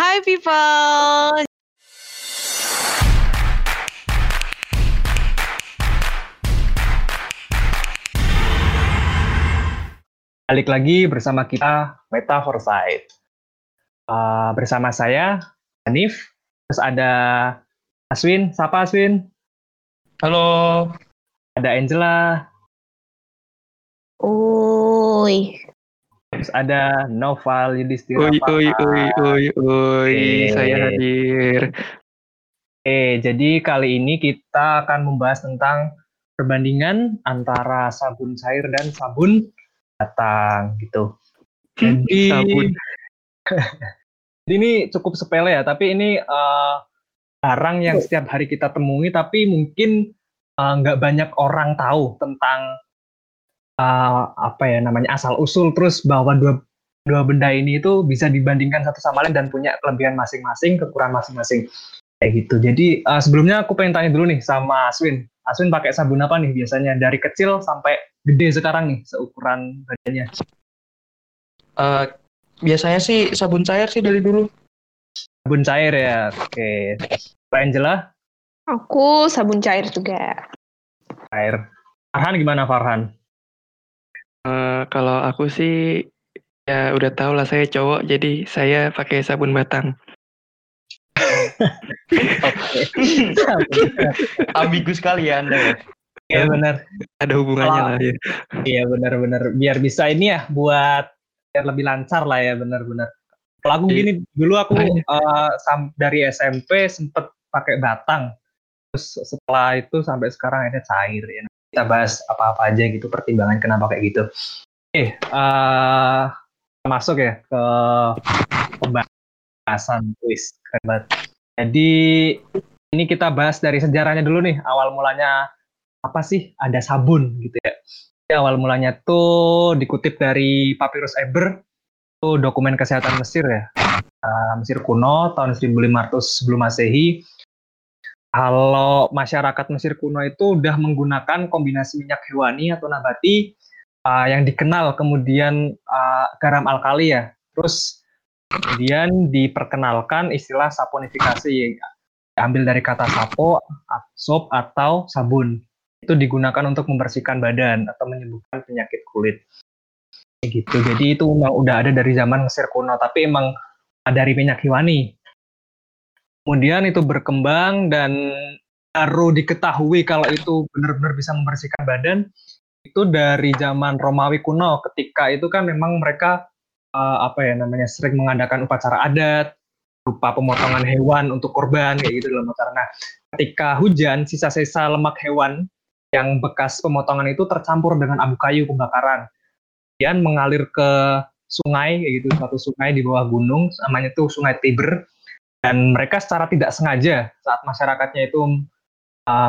Hi people. Balik lagi bersama kita Meta Foresight. Uh, bersama saya Hanif, terus ada Aswin, siapa Aswin? Halo. Ada Angela. Oi. Terus ada Noval Yudhistira. Oi, oi, oi, oi, oi, saya hadir. Eh, jadi kali ini kita akan membahas tentang perbandingan antara sabun cair dan sabun batang gitu. Jadi Sabun. Jadi ini cukup sepele ya, tapi ini eh, barang yang setiap hari kita temui, tapi mungkin eh, nggak banyak orang tahu tentang eh, apa ya namanya asal usul, terus bahwa dua dua benda ini itu bisa dibandingkan satu sama lain dan punya kelebihan masing-masing, kekurangan masing-masing kayak gitu. Jadi eh, sebelumnya aku pengen tanya dulu nih sama Aswin. Aswin pakai sabun apa nih biasanya dari kecil sampai gede sekarang nih seukuran badannya? Eh, biasanya sih sabun cair sih dari dulu. Sabun cair ya. Oke. Mbak Angela, Aku sabun cair juga. cair. Farhan gimana Farhan? Eh, kalau aku sih ya udah tau lah saya cowok, jadi saya pakai sabun batang. Oke. Ambigu sekali ya Anda ya. Iya benar. Ada hubungannya Kalau- lah ya. Iya benar-benar. Biar bisa ini ya buat biar lebih lancar lah ya benar-benar. Kalau aku Iya. gini dulu aku Makanya. eh, sam- dari SMP sempet pakai batang. Terus setelah itu sampai sekarang akhirnya cair ya. Kita bahas apa-apa aja gitu pertimbangan kenapa kayak gitu. Eh kita masuk ya ke pembahasan kuis. Keren. Jadi ini kita bahas dari sejarahnya dulu nih. Awal mulanya apa sih ada sabun gitu ya. Jadi awal mulanya tuh dikutip dari Papyrus Eber, itu dokumen kesehatan Mesir ya. Uh, Mesir kuno tahun 1500 sebelum Masehi. Kalau masyarakat Mesir kuno itu udah menggunakan kombinasi minyak hewani atau nabati uh, yang dikenal kemudian uh, garam alkali ya. Terus kemudian diperkenalkan istilah saponifikasi diambil dari kata sapo, sop atau sabun itu digunakan untuk membersihkan badan atau menyembuhkan penyakit kulit. Gitu. Jadi itu udah ada dari zaman Mesir kuno, tapi emang dari minyak hewani. Kemudian itu berkembang dan baru diketahui kalau itu benar-benar bisa membersihkan badan itu dari zaman Romawi kuno. Ketika itu kan memang mereka eh, apa ya namanya sering mengadakan upacara adat berupa pemotongan hewan untuk korban kayak gitu dalam upacara. Nah, ketika hujan, sisa-sisa lemak hewan yang bekas pemotongan itu tercampur dengan abu kayu pembakaran. Kemudian mengalir ke sungai, kayak gitu, suatu sungai di bawah gunung, namanya itu Sungai Tiber. Dan mereka secara tidak sengaja saat masyarakatnya itu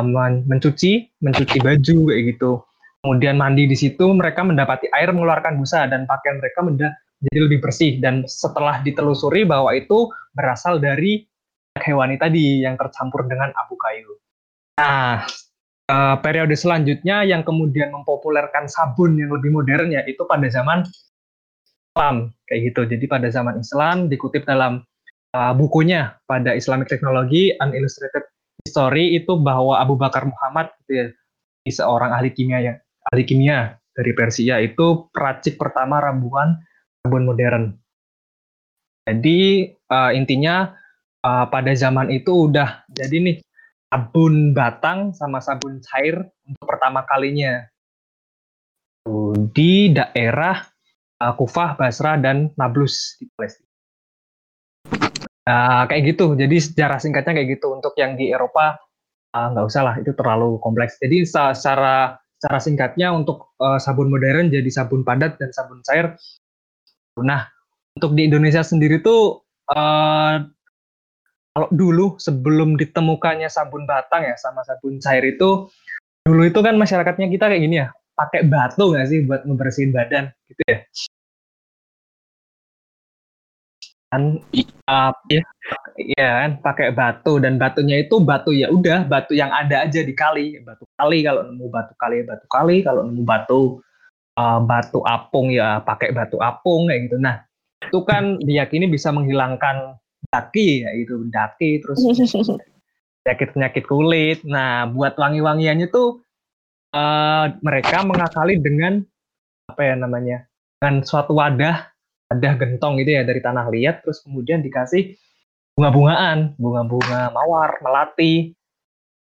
men- mencuci, mencuci baju kayak gitu. Kemudian mandi di situ, mereka mendapati air mengeluarkan busa dan pakaian mereka menjadi jadi lebih bersih. Dan setelah ditelusuri bahwa itu berasal dari hewani tadi yang tercampur dengan abu kayu. Nah, eh, periode selanjutnya yang kemudian mempopulerkan sabun yang lebih modern ya itu pada zaman Islam kayak gitu. Jadi pada zaman Islam dikutip dalam eh, bukunya pada Islamic Technology Unillustrated History itu bahwa Abu Bakar Muhammad gitu ya, seorang ahli kimia yang ahli kimia dari Persia itu peracik pertama ramuan sabun modern. Jadi eh, intinya eh, pada zaman itu udah jadi nih sabun batang sama sabun cair untuk pertama kalinya di daerah uh, Kufah, Basra, dan Nablus di Palestina. Nah, kayak gitu. Jadi sejarah singkatnya kayak gitu. Untuk yang di Eropa uh, usah lah, itu terlalu kompleks. Jadi secara secara singkatnya untuk uh, sabun modern jadi sabun padat dan sabun cair. Nah, untuk di Indonesia sendiri tuh uh, kalau dulu sebelum ditemukannya sabun batang ya sama sabun cair itu dulu itu kan masyarakatnya kita kayak gini ya pakai batu nggak sih buat ngebersihin badan gitu ya kan uh, Iya. Iya kan pakai batu dan batunya itu batu ya udah batu yang ada aja di kali batu kali kalau nemu batu kali ya batu kali kalau nemu batu uh, batu apung ya pakai batu apung kayak gitu nah itu kan diyakini bisa menghilangkan daki ya itu daki terus penyakit-penyakit kulit. Nah, buat wangi-wangiannya tuh uh, mereka mengakali dengan apa ya namanya? Dengan suatu wadah, wadah gentong gitu ya dari tanah liat terus kemudian dikasih bunga-bungaan, bunga-bunga mawar, melati,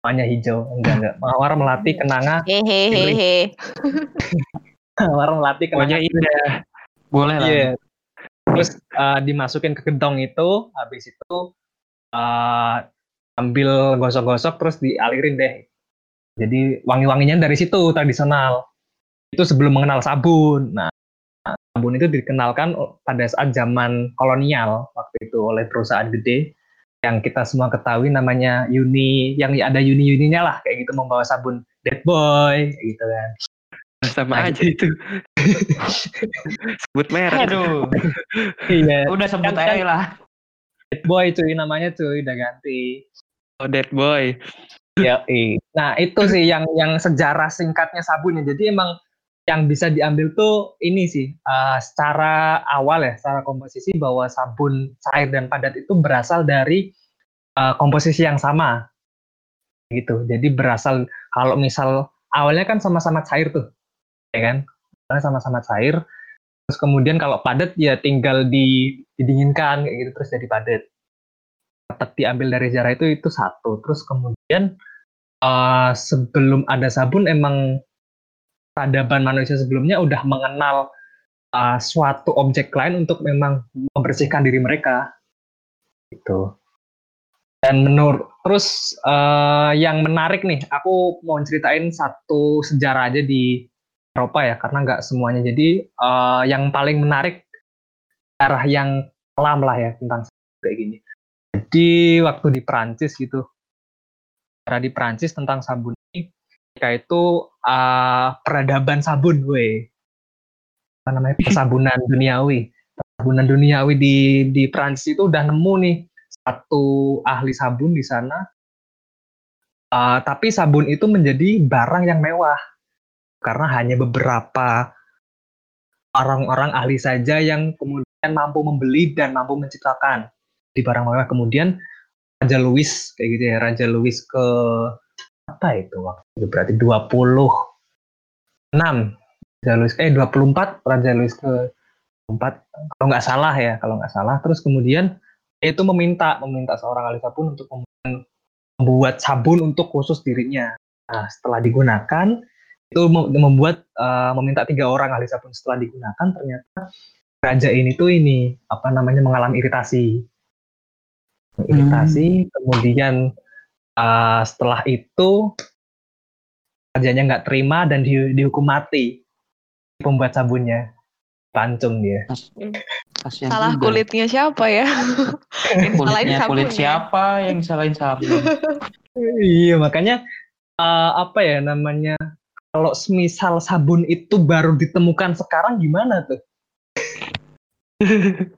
warnanya hijau, enggak enggak, mawar, melati, kenanga, Hehehe. mawar, melati, kenanga. Indah. Boleh lah. Iya. Terus uh, dimasukin ke gentong itu, habis itu uh, ambil gosok-gosok terus dialirin deh. Jadi wangi-wanginya dari situ tradisional. Itu sebelum mengenal sabun. Nah, sabun itu dikenalkan pada saat zaman kolonial waktu itu oleh perusahaan gede yang kita semua ketahui namanya Uni yang ada Uni-Uninya lah kayak gitu membawa sabun Dead Boy gitu kan. Sama Nah, aja itu. Sebut merek. Aduh, Iya, udah sebut Kan- kan- aja lah. Dead Boy cuy namanya cuy udah ganti. Oh, Dead Boy. Ya, nah itu sih yang yang sejarah singkatnya sabunnya. Jadi emang yang bisa diambil tuh ini sih uh, secara awal ya, secara komposisi bahwa sabun cair dan padat itu berasal dari uh, komposisi yang sama, gitu. Jadi berasal kalau misal awalnya kan sama-sama cair tuh, ya kan? Sama-sama cair. Terus kemudian kalau padat ya tinggal di, didinginkan kayak gitu terus jadi padat. Tetap diambil dari sejarah itu itu satu. Terus kemudian uh, sebelum ada sabun emang peradaban manusia sebelumnya udah mengenal uh, suatu objek lain untuk memang membersihkan diri mereka. Gitu. Dan menurut terus uh, yang menarik nih aku mau ceritain satu sejarah aja di Eropa ya karena nggak semuanya. Jadi uh, yang paling menarik sejarah yang kelam lah ya tentang kayak gini. Jadi waktu di Prancis gitu. Sejarah di Prancis tentang sabun ketika itu uh, peradaban sabun, gue apa namanya persabunan duniawi, persabunan duniawi di di Prancis itu udah nemu nih satu ahli sabun di sana. Uh, tapi sabun itu menjadi barang yang mewah karena hanya beberapa orang-orang ahli saja yang kemudian mampu membeli dan mampu menciptakan di barang mewah. Kemudian Raja Louis kayak gitu ya, Raja Louis ke apa itu waktu itu berarti 26 Raja Louis eh 24 Raja Louis ke 4 kalau nggak salah ya kalau nggak salah. Terus kemudian dia itu meminta meminta seorang ahli sabun untuk mem- membuat sabun untuk khusus dirinya. Nah setelah digunakan itu mem- membuat eh, meminta tiga orang ahli sabun setelah digunakan ternyata raja ini tuh ini apa namanya mengalami iritasi. Iritasi kemudian Uh, setelah itu rajanya nggak terima dan di- dihukum mati pembuat sabunnya pancung dia Kasihan Salah juga. kulitnya siapa ya? Yang Kulitnya kulit sabunnya. siapa yang salahin sabun? iya makanya uh, apa ya namanya kalau semisal sabun itu baru ditemukan sekarang gimana tuh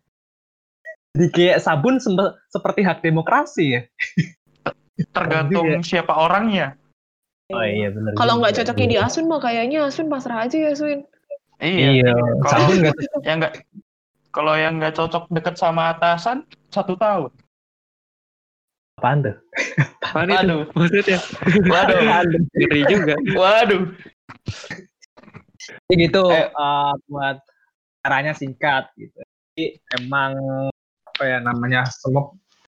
jadi kayak sabun sempe- seperti hak demokrasi ya Tergantung siapa orangnya. Oh iya benar Kalau nggak cocoknya di Asun mah kayaknya Asun pasrah aja ya Sun. Iya. iya Kalau- Yang nggak kalau yang nggak cocok deket sama atasan satu tahun. apaan tuh Apaan itu? Waduh. Maksudnya Waduh. ngeri juga. Waduh. Jadi gitu Eh. uh, buat caranya singkat gitu. Jadi emang apa ya namanya semua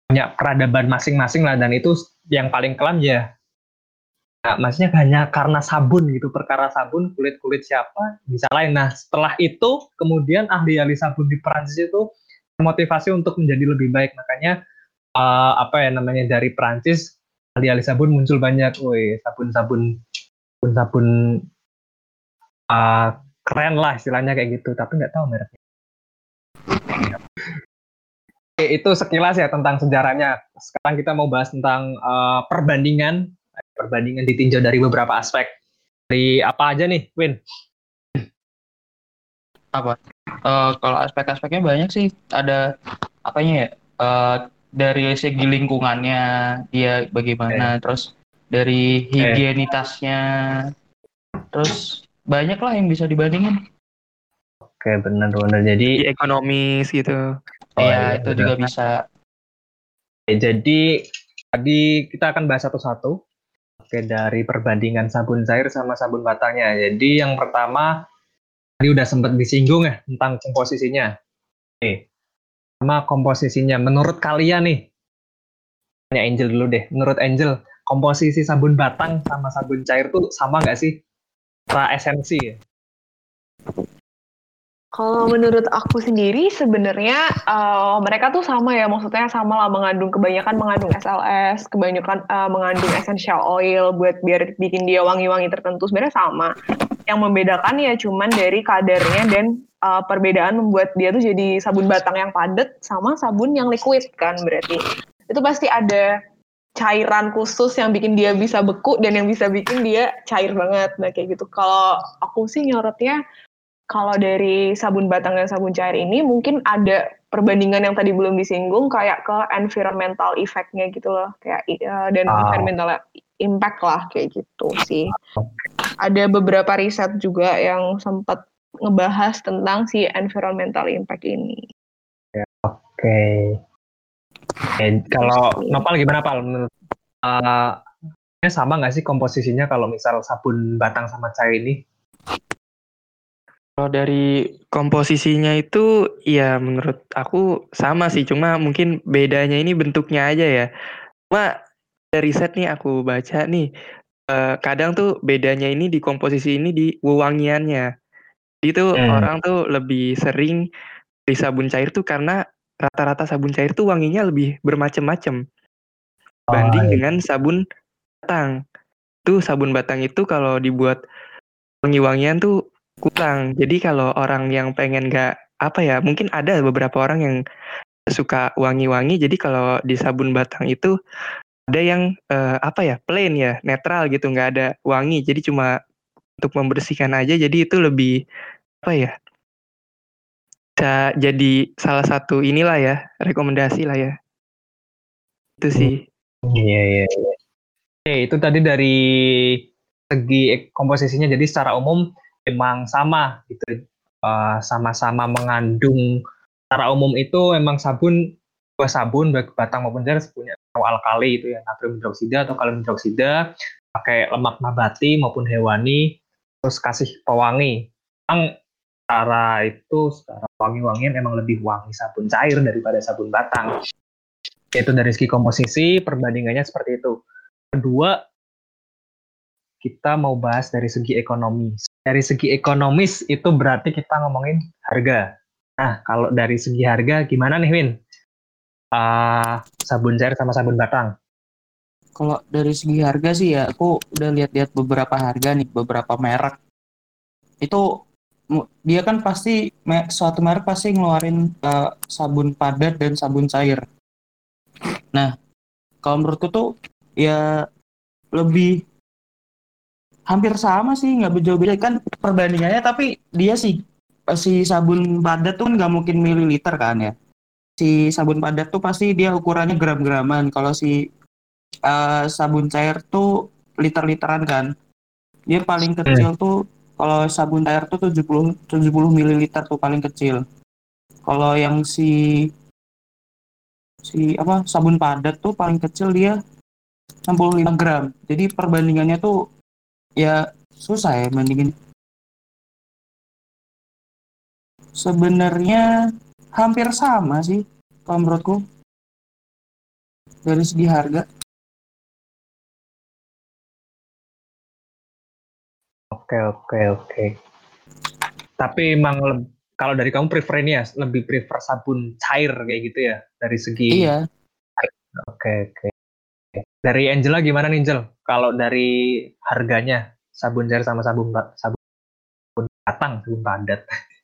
punya peradaban masing-masing lah dan itu yang paling kelam ya. Nah, maksudnya hanya karena sabun gitu, perkara sabun kulit-kulit siapa disalahin. Nah setelah itu kemudian ahli-ahli sabun di Perancis itu motivasi untuk menjadi lebih baik. Makanya uh, apa ya namanya dari Perancis ahli-ahli sabun muncul banyak, woi sabun-sabun sabun-sabun uh, keren lah istilahnya kayak gitu. Tapi nggak tahu mereknya. Oke, itu sekilas ya tentang sejarahnya. Sekarang kita mau bahas tentang uh, perbandingan perbandingan ditinjau dari beberapa aspek dari apa aja nih Win Eh, kalau aspek-aspeknya banyak sih. Ada apanya ya? Eh, dari segi lingkungannya dia bagaimana, terus dari higienitasnya, terus banyak lah yang bisa dibandingin. oke benar-benar jadi Di ekonomis gitu. Oh, ya iya, itu benar. juga bisa. Oke, jadi tadi kita akan bahas satu-satu. Oke, dari perbandingan sabun cair sama sabun batangnya. Jadi yang pertama tadi udah sempat disinggung ya tentang komposisinya. Oke. Sama komposisinya. Menurut kalian nih, tanya Angel dulu deh. Menurut Angel, komposisi sabun batang sama sabun cair tuh sama nggak sih? Secara esensi ya? Kalau menurut aku sendiri sebenarnya eh, mereka tuh sama ya, maksudnya sama lah mengandung kebanyakan mengandung SLS, kebanyakan eh, mengandung essential oil buat biar bikin dia wangi-wangi tertentu sebenarnya sama. Yang membedakan ya cuman dari kadarnya dan eh, perbedaan membuat dia tuh jadi sabun batang yang padat sama sabun yang liquid kan berarti. Itu pasti ada cairan khusus yang bikin dia bisa beku dan yang bisa bikin dia cair banget. Nah kayak gitu. Kalau aku sih nyorotnya kalau dari sabun batang dan sabun cair ini mungkin ada perbandingan yang tadi belum disinggung kayak ke environmental effect-nya gitu loh kayak uh, dan Ah. environmental impact lah kayak gitu sih. Ada beberapa riset juga yang sempat ngebahas tentang si environmental impact ini. Oke. Oke, kalau Nopal gimana Pal? Menurut eh, ini sama nggak sih komposisinya kalau misal sabun batang sama cair ini? Kalau dari komposisinya itu ya menurut aku sama sih, cuma mungkin bedanya ini bentuknya aja ya. Cuma dari riset nih aku baca nih, eh, kadang tuh bedanya ini di komposisi ini di wewangiannya. Itu Hmm. orang tuh lebih sering di sabun cair tuh karena rata-rata sabun cair tuh wanginya lebih bermacam-macam banding Oh, iya. dengan sabun batang. Tuh sabun batang itu kalau dibuat wangi-wangian tuh kurang. Jadi kalau orang yang pengen nggak apa ya, mungkin ada beberapa orang yang suka wangi-wangi. Jadi kalau di sabun batang itu ada yang eh, apa ya, plain ya, netral gitu, nggak ada wangi. Jadi cuma untuk membersihkan aja. Jadi itu lebih apa ya? Bisa jadi salah satu inilah ya, rekomendasi lah ya. Itu sih. Iya, iya, iya. Oke, itu tadi dari segi komposisinya jadi secara umum memang sama gitu. Eh, sama-sama mengandung secara umum itu memang sabun dua sabun baik batang maupun cair punya alkali itu ya natrium hidroksida atau kalium hidroksida pakai lemak nabati maupun hewani terus kasih pewangi. Memang secara itu secara wangi-wangian emang lebih wangi sabun cair daripada sabun batang itu dari segi komposisi perbandingannya seperti itu. Kedua, kita mau bahas dari segi ekonomi. Dari segi ekonomis itu berarti kita ngomongin harga. Nah, kalau dari segi harga gimana nih Win? Ah, sabun cair sama sabun batang. Kalau dari segi harga sih ya, aku udah lihat-lihat beberapa harga nih, beberapa merek. Itu dia kan pasti suatu merek pasti ngeluarin eh, sabun padat dan sabun cair. Nah, kalau menurutku tuh ya lebih hampir sama sih, nggak jauh beda kan perbandingannya. Tapi dia sih si sabun padat tuh nggak mungkin mililiter kan ya. Si sabun padat tuh pasti dia ukurannya gram-graman. Kalau si eh, sabun cair tuh liter-literan kan. Dia paling kecil tuh kalau sabun cair tuh 70 70 ml tuh paling kecil. Kalau yang si si apa sabun padat tuh paling kecil dia 65 gram. Jadi perbandingannya tuh ya susah ya bandingin. Sebenarnya hampir sama sih kalau menurutku dari segi harga. Oke, oke, oke. Tapi emang kalau dari kamu prefer ini ya, lebih prefer sabun cair kayak gitu ya dari segi Iya, Oke, oke. Dari Angela gimana nih, Angel? Kalau dari harganya sabun cair sama sabun sabun batang, sabun padat.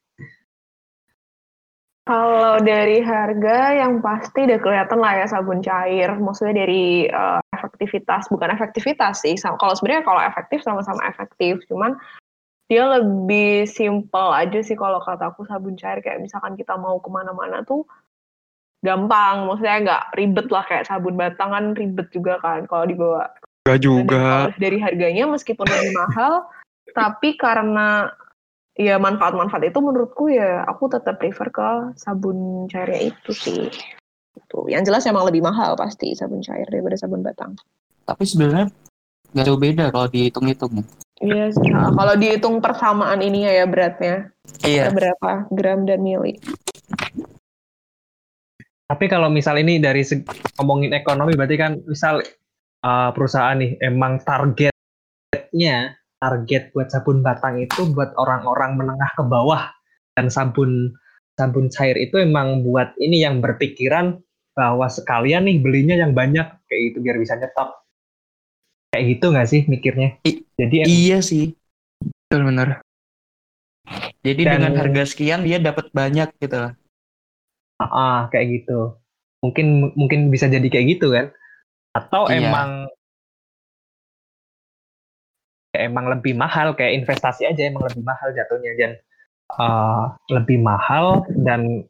Kalau dari harga yang pasti udah kelihatan lah ya sabun cair. Maksudnya dari eh, efektivitas, bukan efektivitas sih. Kalau sebenarnya kalau efektif sama-sama efektif, cuman dia lebih simple aja sih kalau kataku sabun cair kayak misalkan kita mau ke mana-mana tuh gampang. Maksudnya nggak ribet lah kayak sabun batang kan ribet juga kan kalau dibawa Dan juga. kalau dari harganya meskipun lebih mahal, tapi karena ya manfaat-manfaat itu menurutku ya aku tetap prefer ke sabun cairnya itu sih. Gitu. Yang jelas emang lebih mahal pasti sabun cair daripada sabun batang. Tapi sebenarnya nggak jauh beda kalau dihitung-hitung. Iya sih. Nah, kalau dihitung persamaan ininya ya beratnya. Iya. Berapa gram dan mili. Tapi kalau misal ini dari ngomongin ekonomi berarti kan misal uh, perusahaan nih emang targetnya target buat sabun batang itu buat orang-orang menengah ke bawah dan sabun sabun cair itu emang buat ini yang berpikiran bahwa sekalian nih belinya yang banyak kayak gitu biar bisa nyetok. Kayak gitu nggak sih mikirnya? I- Jadi em- Iya sih. Betul benar. Jadi Dan- dengan harga sekian dia dapat banyak gitu lah. Ah, kayak gitu. Mungkin mungkin bisa jadi kayak gitu kan? Atau Iya. emang ya emang lebih mahal kayak investasi aja emang lebih mahal jatuhnya dan ah, lebih mahal dan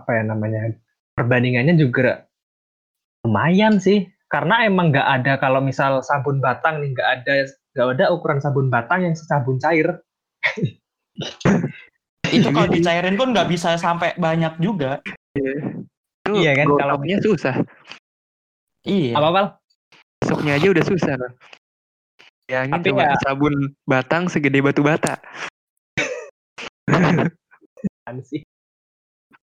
apa ya namanya perbandingannya juga lumayan sih karena emang nggak ada kalau misal sabun batang nih nggak ada nggak ada ukuran sabun batang yang sabun cair Itu kalau dicairin pun nggak bisa sampai banyak juga. Itu Iya kan, kalau- gotongnya susah. Iya. apa Val? Masuknya aja udah susah. Tapi coba ya- sabun batang segede batu bata. Sih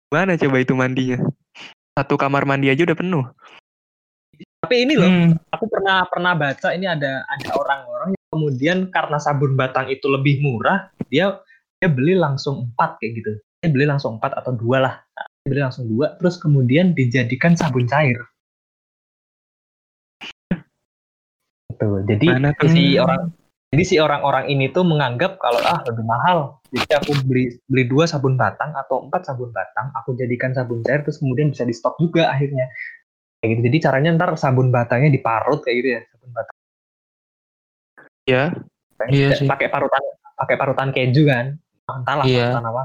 Mana coba itu mandinya? Satu kamar mandi aja udah penuh. tapi ini loh Hmm. aku pernah pernah baca ini ada ada orang-orang yang kemudian karena sabun batang itu lebih murah dia dia beli langsung empat kayak gitu. Dia beli langsung empat atau dua lah. Nah, dia beli langsung dua terus kemudian dijadikan sabun cair. Tuh, jadi Mana si orang jadi si orang-orang ini tuh menganggap kalau ah lebih mahal. Jadi aku beli beli dua sabun batang atau empat sabun batang aku jadikan sabun cair terus kemudian bisa di stok juga akhirnya. Kayak gitu. Jadi caranya ntar sabun batangnya diparut kayak gitu ya sabun batang. Ya, Iya sih. pakai parutan pakai parutan keju kan entahlah Iya. parutan apa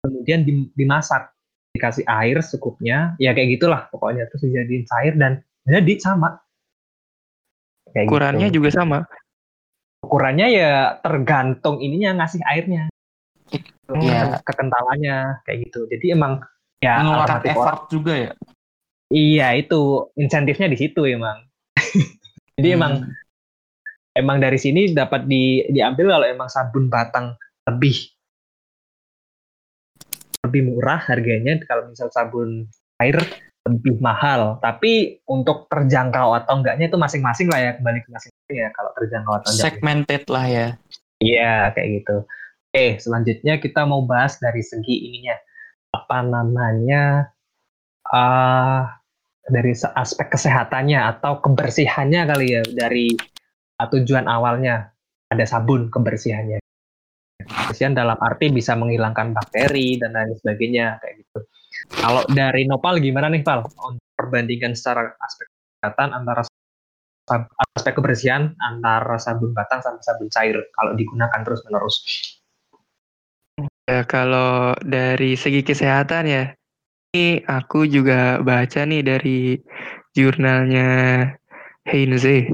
kemudian di- dimasak dikasih air secukupnya ya kayak gitulah pokoknya terus dijadiin cair dan jadi sama kayak ukurannya gitu. juga sama. ukurannya ya tergantung ininya ngasih airnya Iya. kekentalannya kayak gitu jadi emang ya Mengeluarkan effort orang- juga ya. iya itu insentifnya di situ emang jadi Hmm. emang emang dari sini dapat di, diambil kalau emang sabun batang lebih lebih murah harganya kalau misal sabun air lebih mahal tapi untuk terjangkau atau enggaknya itu masing-masing lah ya kembali ke masing-masing ya kalau terjangkau atau enggak Segmented lah ya. Iya, kayak gitu. Oke, selanjutnya kita mau bahas dari segi ininya. Apa namanya? ah dari aspek kesehatannya atau kebersihannya kali ya dari ah, tujuan awalnya ada sabun kebersihannya. Kebersihan dalam arti bisa menghilangkan bakteri dan lain sebagainya kayak gitu. Kalau dari Nopal gimana nih, Pal? Untuk perbandingan secara aspek kesehatan antara aspek kebersihan antara sabun batang sama sabun cair kalau digunakan terus menerus. Ya, kalau dari segi kesehatan ya, ini aku juga baca nih dari jurnalnya Heinze.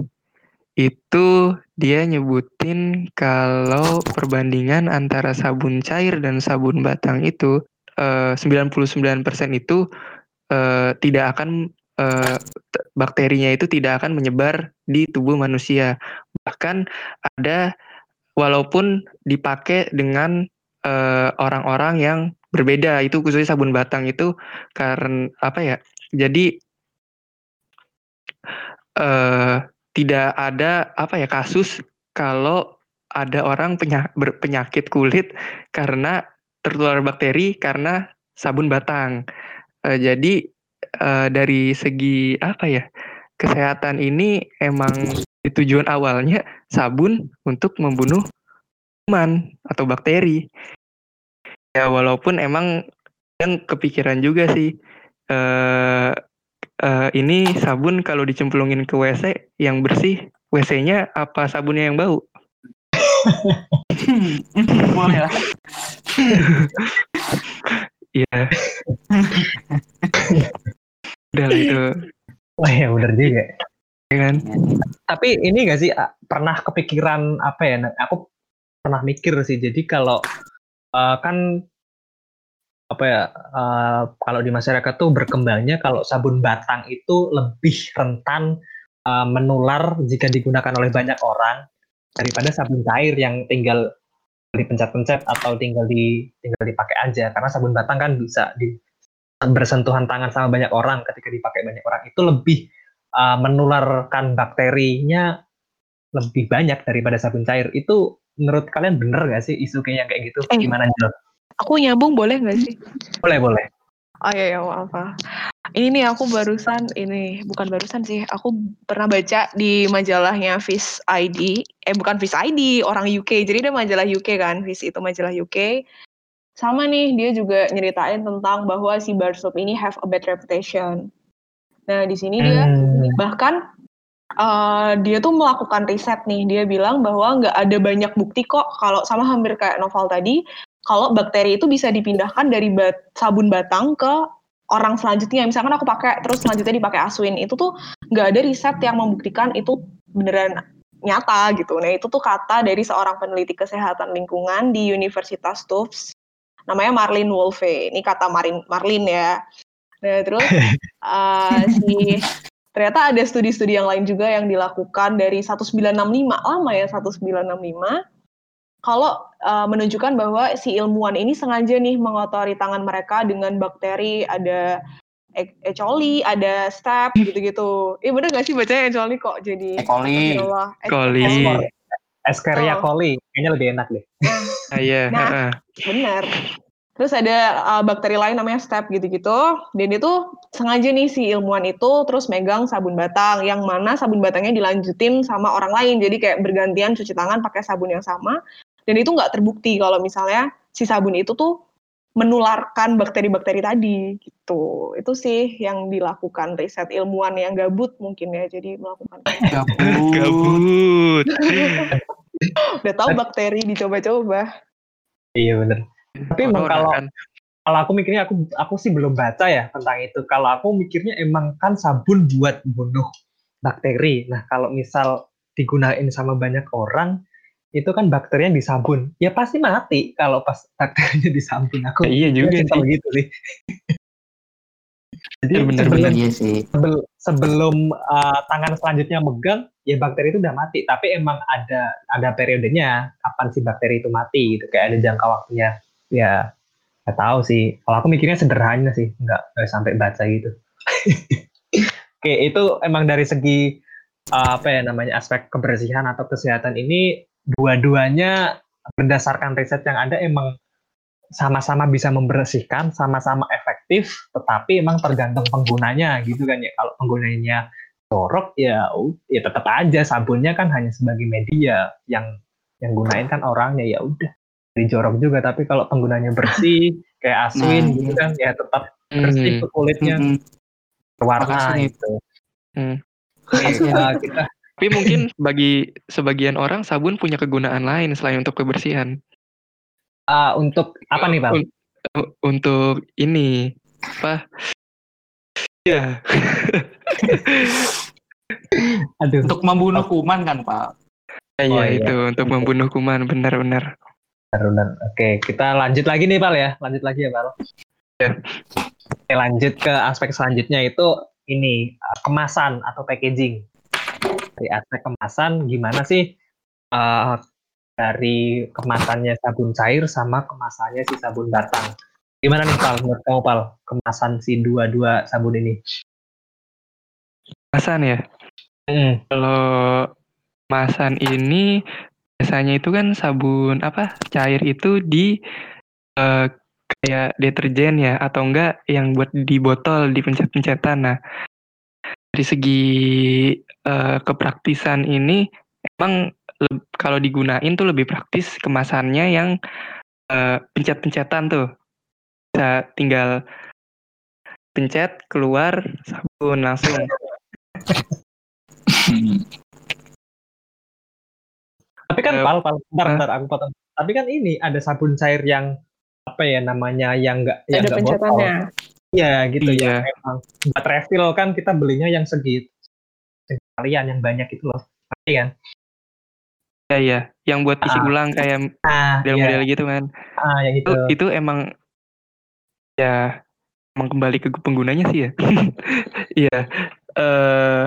Itu dia nyebutin kalau perbandingan antara sabun cair dan sabun batang itu eh, 99% itu eh, tidak akan eh, bakterinya itu tidak akan menyebar di tubuh manusia. Bahkan ada walaupun dipakai dengan eh, orang-orang yang berbeda itu khususnya sabun batang itu karena apa ya jadi eh tidak ada apa ya kasus kalau ada orang penya- berpenyakit kulit karena tertular bakteri karena sabun batang Eh, jadi eh, dari segi apa ya kesehatan ini emang tujuan awalnya sabun untuk membunuh kuman atau bakteri. Ya walaupun emang yang kepikiran juga sih eh eh, ini sabun kalau dicemplungin ke WC yang bersih, WC-nya apa sabunnya yang bau? Boleh lah. Iya. Udah lah itu, Wah ya bener juga. ya kan? Tapi ini gak sih ah, pernah kepikiran apa ya? Aku pernah mikir sih. Jadi kalau eh, kan apa ya uh, kalau di masyarakat tuh berkembangnya kalau sabun batang itu lebih rentan uh, menular jika digunakan oleh banyak orang daripada sabun cair yang tinggal dipencet-pencet atau tinggal di tinggal dipakai aja. Karena sabun batang kan bisa di bersentuhan tangan sama banyak orang. Ketika dipakai banyak orang itu lebih uh, menularkan bakterinya lebih banyak daripada sabun cair. Itu menurut kalian bener gak sih isu kayak kayak gitu? Eh, gimana Jel? Aku nyambung boleh gak sih? Boleh boleh. Oh iya, iya apa? Ini nih aku barusan ini bukan barusan sih, aku pernah baca di majalahnya Fish ID, eh bukan Fish ID, orang UK. Jadi dia majalah UK kan, Fish itu majalah UK. Sama nih dia juga nyeritain tentang bahwa si bar soap ini have a bad reputation. Nah di sini dia hmm. bahkan uh, dia tuh melakukan riset nih. Dia bilang bahwa nggak ada banyak bukti kok kalau sama hampir kayak novel tadi kalau bakteri itu bisa dipindahkan dari bat, sabun batang ke orang selanjutnya. Misalkan aku pakai terus selanjutnya dipakai Aswin, itu tuh nggak ada riset yang membuktikan itu beneran nyata gitu. Nah itu tuh kata dari seorang peneliti kesehatan lingkungan di Universitas Tufts, namanya Marlin Wolfe. Ini kata Marin, Marlin ya. Nah terus uh, si ternyata ada studi-studi yang lain juga yang dilakukan dari 1965 lama ya 1965 kalau uh, menunjukkan bahwa si ilmuwan ini sengaja nih mengotori tangan mereka dengan bakteri ada E. e. coli, ada staph gitu-gitu. Eh bener gak sih bacanya E. coli kok jadi E. coli. E. coli. Escherichia coli, kayaknya lebih enak deh. Ah, iya. nah, bener. Terus ada uh, bakteri lain namanya staph gitu-gitu. Dan itu sengaja nih si ilmuwan itu terus megang sabun batang yang mana sabun batangnya dilanjutin sama orang lain. Jadi kayak bergantian cuci tangan pakai sabun yang sama dan itu nggak terbukti kalau misalnya si sabun itu tuh menularkan bakteri-bakteri tadi gitu. Itu sih yang dilakukan riset ilmuwan yang gabut mungkin ya. Jadi melakukan gabut. gabut. Udah tahu bakteri dicoba-coba. Iya bener. Tapi emang kalau kan. kalau aku mikirnya aku aku sih belum baca ya tentang itu. Kalau aku mikirnya emang kan sabun buat bunuh bakteri. Nah, kalau misal digunain sama banyak orang itu kan bakterinya di sabun ya pasti mati kalau pas bakterinya di sabun aku iya juga sih. gitu sih. Jadi ya, bener, sebelum, iya sih. sebelum, sebelum uh, tangan selanjutnya megang ya bakteri itu udah mati. Tapi emang ada ada periodenya kapan si bakteri itu mati gitu. Kayak ada jangka waktunya. Ya nggak tahu sih. Kalau aku mikirnya sederhana sih. Nggak, nggak sampai baca gitu. Oke itu emang dari segi uh, apa ya namanya aspek kebersihan atau kesehatan ini dua-duanya berdasarkan riset yang ada emang sama-sama bisa membersihkan, sama-sama efektif, tetapi emang tergantung penggunanya gitu kan ya. Kalau penggunanya jorok ya ya tetap aja sabunnya kan hanya sebagai media yang yang gunain kan orangnya ya udah jadi jorok juga tapi kalau penggunanya bersih kayak aswin nah, gitu kan ya tetap bersih hmm. kulitnya hmm. berwarna gitu. Hmm. Ya, kita tapi mungkin bagi sebagian orang sabun punya kegunaan lain selain untuk kebersihan. Uh, untuk apa nih, Pak? untuk ini apa? Ya. Aduh. Untuk membunuh kuman kan, Pak? Ya, oh, iya, itu untuk membunuh kuman, benar-benar. Benar. Oke, kita lanjut lagi nih, Pak ya. Lanjut lagi ya, Pak. Ya. Oke, lanjut ke aspek selanjutnya itu ini kemasan atau packaging dari aspek kemasan gimana sih uh, dari kemasannya sabun cair sama kemasannya si sabun batang. Gimana nih Pal, menurut kamu Pal, kemasan si dua-dua sabun ini? Kemasan ya? Hmm. Kalau kemasan ini biasanya itu kan sabun apa cair itu di uh, kayak deterjen ya atau enggak yang buat di botol di pencet-pencetan. Nah, dari segi uh, kepraktisan ini emang kalau digunain tuh lebih praktis kemasannya yang uh, pencet-pencetan tuh bisa tinggal pencet keluar sabun langsung. Tapi kan uh, pal, pal, bentar, bentar, aku potong. Tapi kan ini ada sabun cair yang apa ya namanya yang enggak yang enggak botol. Iya gitu ya. iya. ya emang buat refill kan kita belinya yang segitu sekalian yang banyak itu loh pasti kan Iya iya yang buat isi ah. ulang kayak ah, model-model iya. gitu kan ah yang itu itu, itu emang Ya, emang kembali ke penggunanya sih ya. Iya. Eh,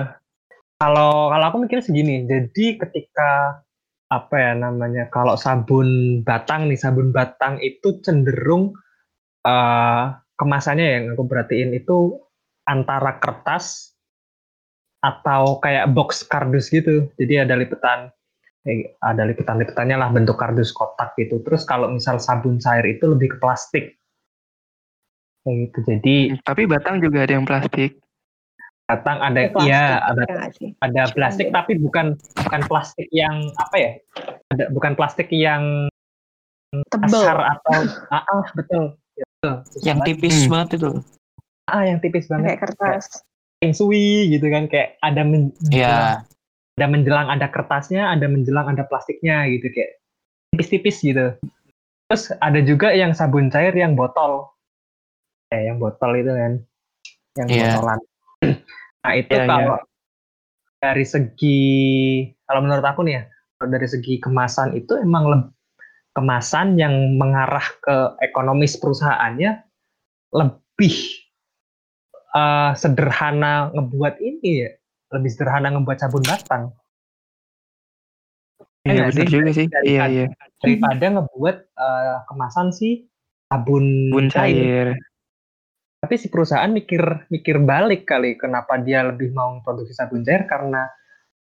Kalau kalau aku mikirnya segini, jadi ketika apa ya namanya, kalau sabun batang nih, sabun batang itu cenderung eh, kemasannya yang aku perhatiin itu antara kertas atau kayak box kardus gitu. Jadi ada lipetan eh, ada lipetan-lipetannya lah bentuk kardus kotak gitu. Terus kalau misal sabun cair itu lebih ke plastik. Kayak gitu. Jadi tapi batang juga ada yang plastik. batang ada Plastik, iya ada ya ada plastik tapi bukan bukan plastik yang apa ya? Ada bukan plastik yang kasar atau ah, ah, betul. Ya, Yang tipis Hmm. banget itu. ah yang tipis banget Kayak kertas. Feng shui gitu kan kayak ada men- Iya. ada menjelang ada kertasnya ada menjelang ada plastiknya gitu kayak tipis-tipis gitu terus ada juga yang sabun cair yang botol eh yang botol itu kan yang Iya. botolan nah itu Iya, iya. kalau dari segi kalau menurut aku nih ya kalau dari segi kemasan itu emang kemasan yang mengarah ke ekonomis perusahaannya lebih eh, sederhana ngebuat ini ya lebih sederhana ngebuat sabun batang Iya, benar sih? juga sih. Dari- Iya, iya. daripada ngebuat eh, kemasan si sabun Bun cair. Tapi si perusahaan mikir mikir balik kali kenapa dia lebih mau produksi sabun cair karena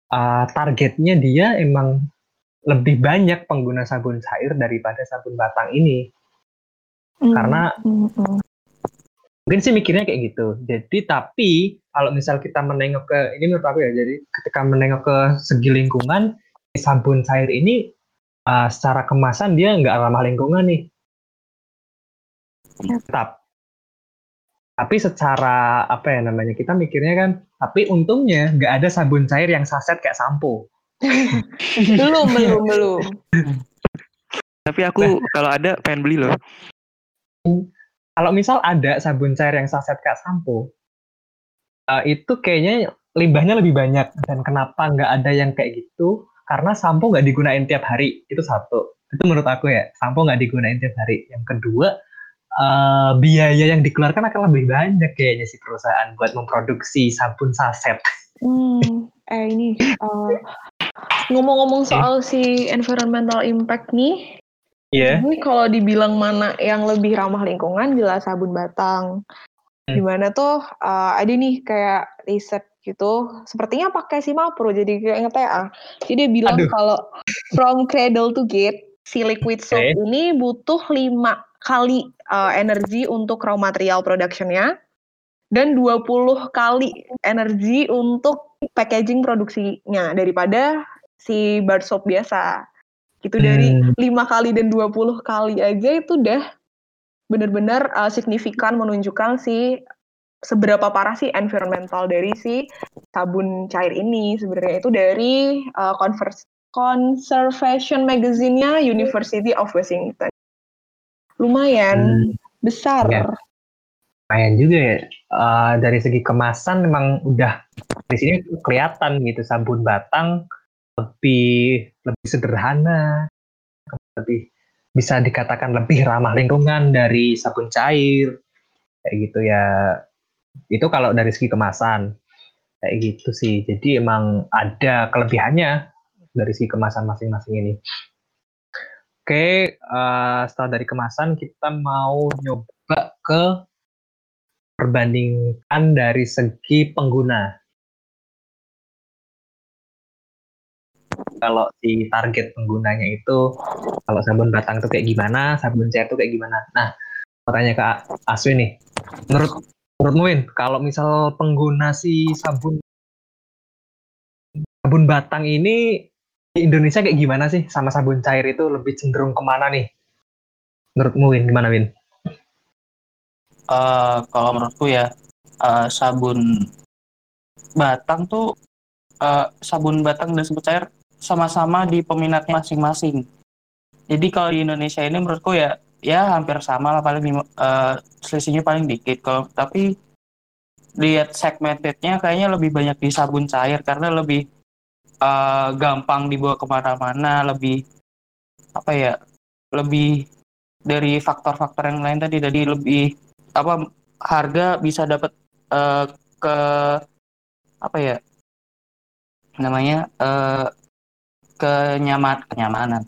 uh, targetnya dia emang lebih banyak pengguna sabun cair daripada sabun batang ini. Hmm, Karena hmm, hmm. mungkin sih mikirnya kayak gitu. Jadi tapi kalau misal kita menengok ke ini menurut aku ya. Jadi ketika menengok ke segi lingkungan, sabun cair ini uh, secara kemasan dia nggak ramah lingkungan nih. Tetap. Tapi secara apa ya namanya kita mikirnya kan, tapi untungnya nggak ada sabun cair yang saset kayak sampo. belum belum belum. Tapi aku kalau ada pengen beli loh. Kalau misal ada sabun cair yang saset kayak sampo, eh, itu kayaknya limbahnya lebih banyak. Dan kenapa nggak ada yang kayak gitu? Karena sampo nggak digunain tiap hari. Itu satu. Itu menurut aku ya, sampo nggak digunain tiap hari. Yang kedua, eh, biaya yang dikeluarkan akan lebih banyak kayaknya si perusahaan buat memproduksi sabun saset. Hmm, eh ini eh, ngomong-ngomong soal si environmental impact nih, Iya. ini kalau dibilang mana yang lebih ramah lingkungan jelas sabun batang. Hmm. Di mana tuh eh, ada nih kayak riset gitu, sepertinya pakai si Mapro jadi kayak nge-TA. Jadi dia bilang Aduh. kalau from cradle to gate si liquid soap Oke. ini butuh lima kali eh, energi untuk raw material productionnya dan 20 kali energi untuk packaging produksinya daripada si bar soap biasa. Gitu dari Hmm. 5 kali dan 20 kali aja itu udah benar-benar uh, signifikan menunjukkan si seberapa parah sih environmental dari si sabun cair ini sebenarnya itu dari uh, Converse- Conservation Magazine-nya University of Washington. Lumayan Hmm. besar. Iya. Lumayan juga ya. Eh, dari segi kemasan memang udah di sini kelihatan gitu. Sabun batang lebih lebih sederhana lebih bisa dikatakan lebih ramah lingkungan dari sabun cair kayak gitu ya. Itu kalau dari segi kemasan kayak gitu sih. Jadi emang ada kelebihannya dari segi kemasan masing-masing ini. Oke eh, setelah dari kemasan kita mau nyoba ke perbandingkan dari segi pengguna. Kalau si target penggunanya itu, kalau sabun batang itu kayak gimana, sabun cair itu kayak gimana. Nah, mau tanya ke Aswin nih, menurut menurut Win, kalau misal pengguna si sabun sabun batang ini di Indonesia kayak gimana sih sama sabun cair itu lebih cenderung ke mana nih? Menurutmu Win, gimana Win? Eh, kalau menurutku ya eh, sabun batang tuh eh, sabun batang dan sabun cair sama-sama di peminatnya masing-masing. Jadi kalau di Indonesia ini menurutku ya ya hampir sama lah paling eh, selisihnya paling dikit. Kalau tapi lihat segmentednya kayaknya lebih banyak di sabun cair karena lebih eh, gampang dibawa ke mana-mana, lebih apa ya lebih dari faktor-faktor yang lain tadi jadi lebih apa harga bisa dapat eh, ke apa ya namanya eh, kenyaman kenyamanan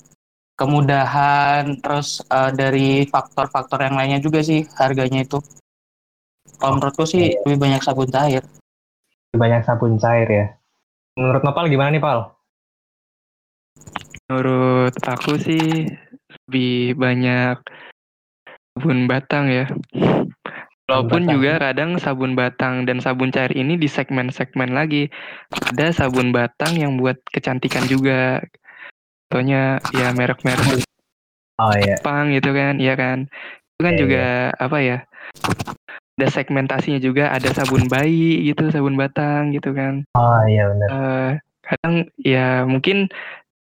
kemudahan terus eh, dari faktor-faktor yang lainnya juga sih harganya itu kalau menurutku sih lebih banyak sabun cair Banyak sabun cair ya. Menurut Nopal gimana nih Pal? Menurut aku sih lebih banyak sabun batang ya. Walaupun batang. juga kadang sabun batang dan sabun cair ini di segmen-segmen lagi. Ada sabun batang yang buat kecantikan juga. Contohnya ya merek-merek Oh iya. Jepang gitu kan, iya kan. Itu kan Iya, juga apa ya? Ada segmentasinya juga, ada sabun bayi gitu, sabun batang gitu kan. Oh iya benar. Eh, kadang ya mungkin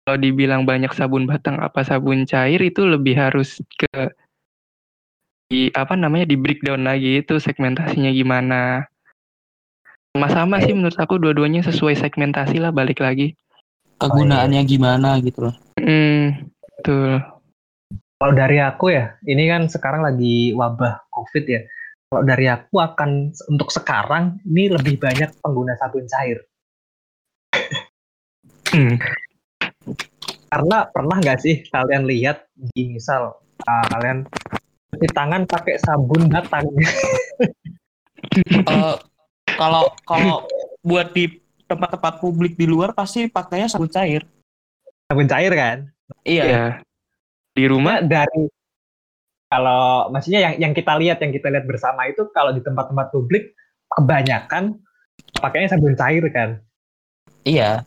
kalau dibilang banyak sabun batang apa sabun cair itu lebih harus ke di apa namanya di breakdown lagi itu segmentasinya gimana. Sama-sama sih menurut aku dua-duanya sesuai segmentasi lah balik lagi. kegunaannya gimana gitu loh Hmm, betul. Kalau dari aku ya, ini kan sekarang lagi wabah COVID ya. Kalau dari aku akan untuk sekarang ini lebih banyak pengguna sabun cair. Hmm, Karena pernah nggak sih kalian lihat di misal ah, kalian cuci tangan pakai sabun batang. Eh, kalau kalau buat di tempat-tempat publik di luar pasti pakainya sabun cair sabun cair kan? iya ya. Di rumah Cuma dari kalau maksudnya yang yang kita lihat yang kita lihat bersama itu kalau di tempat-tempat publik kebanyakan pakainya sabun cair kan. iya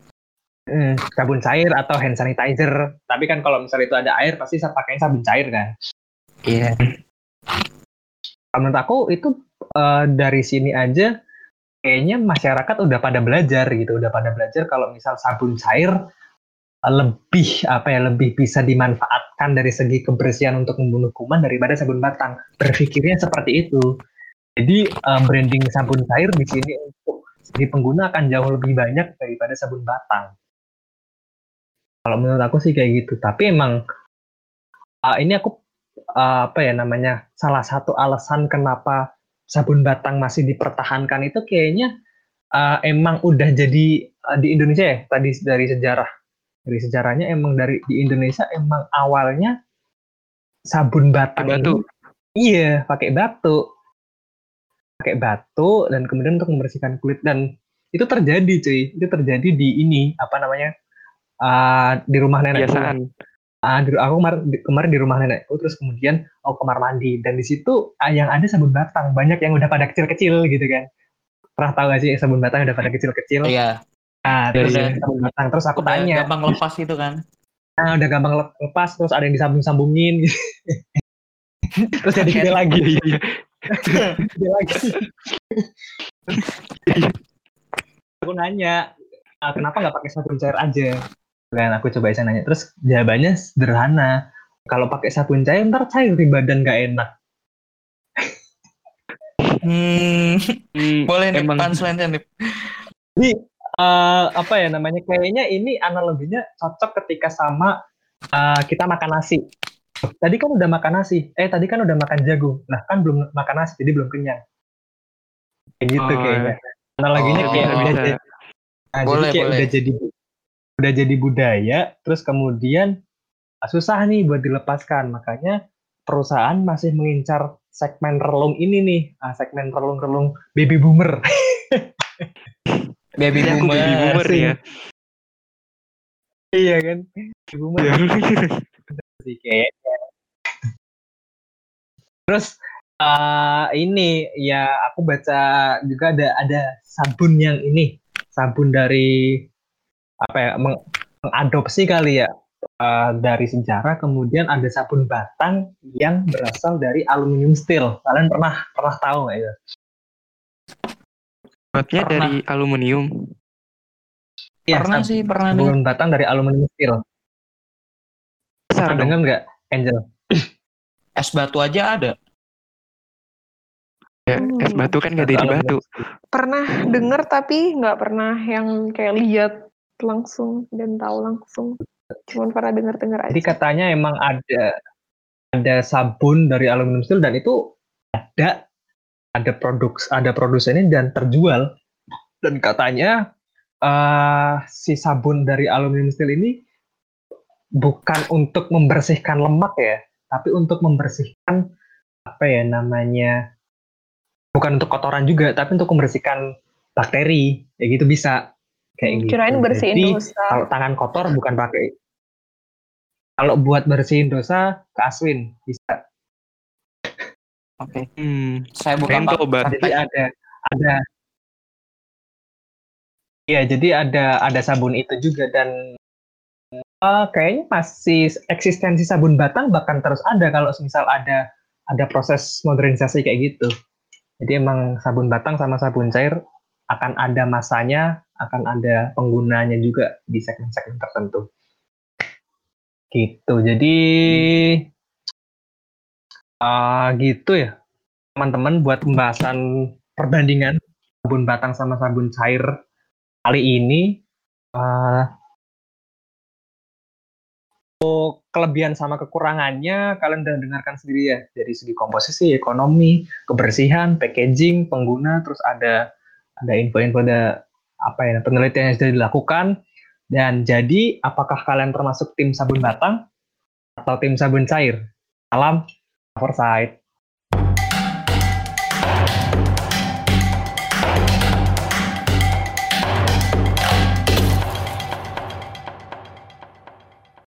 Hmm, sabun cair atau hand sanitizer. Tapi kan kalau misalnya itu ada air pasti saya pakainya sabun cair kan. Iya Menurut aku itu eh, dari sini aja kayaknya masyarakat udah pada belajar gitu, udah pada belajar kalau misal sabun cair eh, lebih apa ya lebih bisa dimanfaatkan dari segi kebersihan untuk membunuh kuman daripada sabun batang. Berpikirnya seperti itu. Jadi eh, branding sabun cair di sini untuk segi pengguna akan jauh lebih banyak daripada sabun batang. Kalau menurut aku sih kayak gitu. Tapi emang uh, ini aku uh, apa ya namanya salah satu alasan kenapa sabun batang masih dipertahankan itu kayaknya uh, emang udah jadi uh, di Indonesia ya? Tadi dari sejarah dari sejarahnya emang dari di Indonesia emang awalnya sabun batang batu. ini iya pakai batu. Pakai batu dan kemudian untuk membersihkan kulit. Dan itu terjadi cuy. Itu terjadi di ini apa namanya uh, di rumah nenek kebiasaan. Ah, di, aku kemarin di, kemarin di rumah nenekku terus kemudian aku kamar mandi. Dan di situ ah, yang ada sabun batang. Banyak yang udah pada kecil-kecil gitu kan. Pernah tahu gak sih sabun batang udah pada kecil-kecil? Iya. Ah terus iya. sabun batang. Terus aku Udah tanya. gampang lepas itu kan. Ah, udah gampang lep- lepas. Terus ada yang disambung-sambungin. Terus jadi gede lagi. Iya, iya, iya. gede lagi. Aku nanya "Ah, kenapa nggak pakai sabun cair aja kan aku coba iseng nanya terus jawabannya sederhana kalau pakai sabun cair ntar cair di badan nggak enak hmm, Hmm, boleh nih emang punchline nih Jadi eh, apa ya namanya? Kayaknya ini analoginya cocok ketika sama eh, kita makan nasi. Tadi kan udah makan nasi. Eh tadi kan udah makan jagung. Nah kan belum makan nasi, jadi belum kenyang. Kayak gitu Oh, kayaknya. Analoginya Oh, kayak bisa, udah bisa. jadi, nah, Boleh, jadi kayak boleh. udah jadi udah jadi budaya. Terus kemudian ah, susah nih buat dilepaskan. Makanya perusahaan masih mengincar segmen relung ini nih, ah, segmen relung-relung baby boomer. baby aku boomer baby boomer sih. ya. iya kan? Baby boomer. Iya. Terus eh, ini ya aku baca juga ada ada sabun yang ini sabun dari apa ya meng- mengadopsi kali ya eh, dari sejarah kemudian ada sabun batang yang berasal dari aluminium steel kalian pernah pernah tahu nggak itu? Buatnya Pernah. dari aluminium. Iya, pernah sab- sih pernah nih sabun batang dari aluminium steel. Besar dengar nggak, Angel? es batu aja ada Ya, es batu kan nggak dari batu. Pernah denger tapi nggak pernah yang kayak lihat langsung dan tahu langsung. Cuman pernah denger-denger aja. Jadi katanya emang ada ada sabun dari aluminium steel dan itu ada ada produk ada produsennya dan terjual dan katanya uh, si sabun dari aluminium steel ini bukan untuk membersihkan lemak ya tapi untuk membersihkan apa ya namanya bukan untuk kotoran juga tapi untuk membersihkan bakteri ya gitu bisa kayak gitu. Kirain bersihin Jadi, dosa. Kalau tangan kotor bukan pakai. Kalau buat bersihin dosa ke Aswin bisa. Oke. Hmm, Saya bukan coba. Jadi ada ada Iya, jadi ada ada sabun itu juga dan eh, kayaknya masih eksistensi sabun batang bahkan terus ada kalau misal ada ada proses modernisasi kayak gitu. Jadi emang sabun batang sama sabun cair akan ada masanya, akan ada penggunanya juga di segmen-segmen tertentu. Gitu. Jadi ah gitu ya. Teman-teman buat pembahasan perbandingan sabun batang sama sabun cair kali ini ah, untuk kelebihan sama kekurangannya kalian udah dengarkan sendiri ya dari segi komposisi, ekonomi, kebersihan, packaging, pengguna, terus ada ada info-info ada apa ya penelitian yang sudah dilakukan dan jadi apakah kalian termasuk tim sabun batang atau tim sabun cair? Salam Foresight.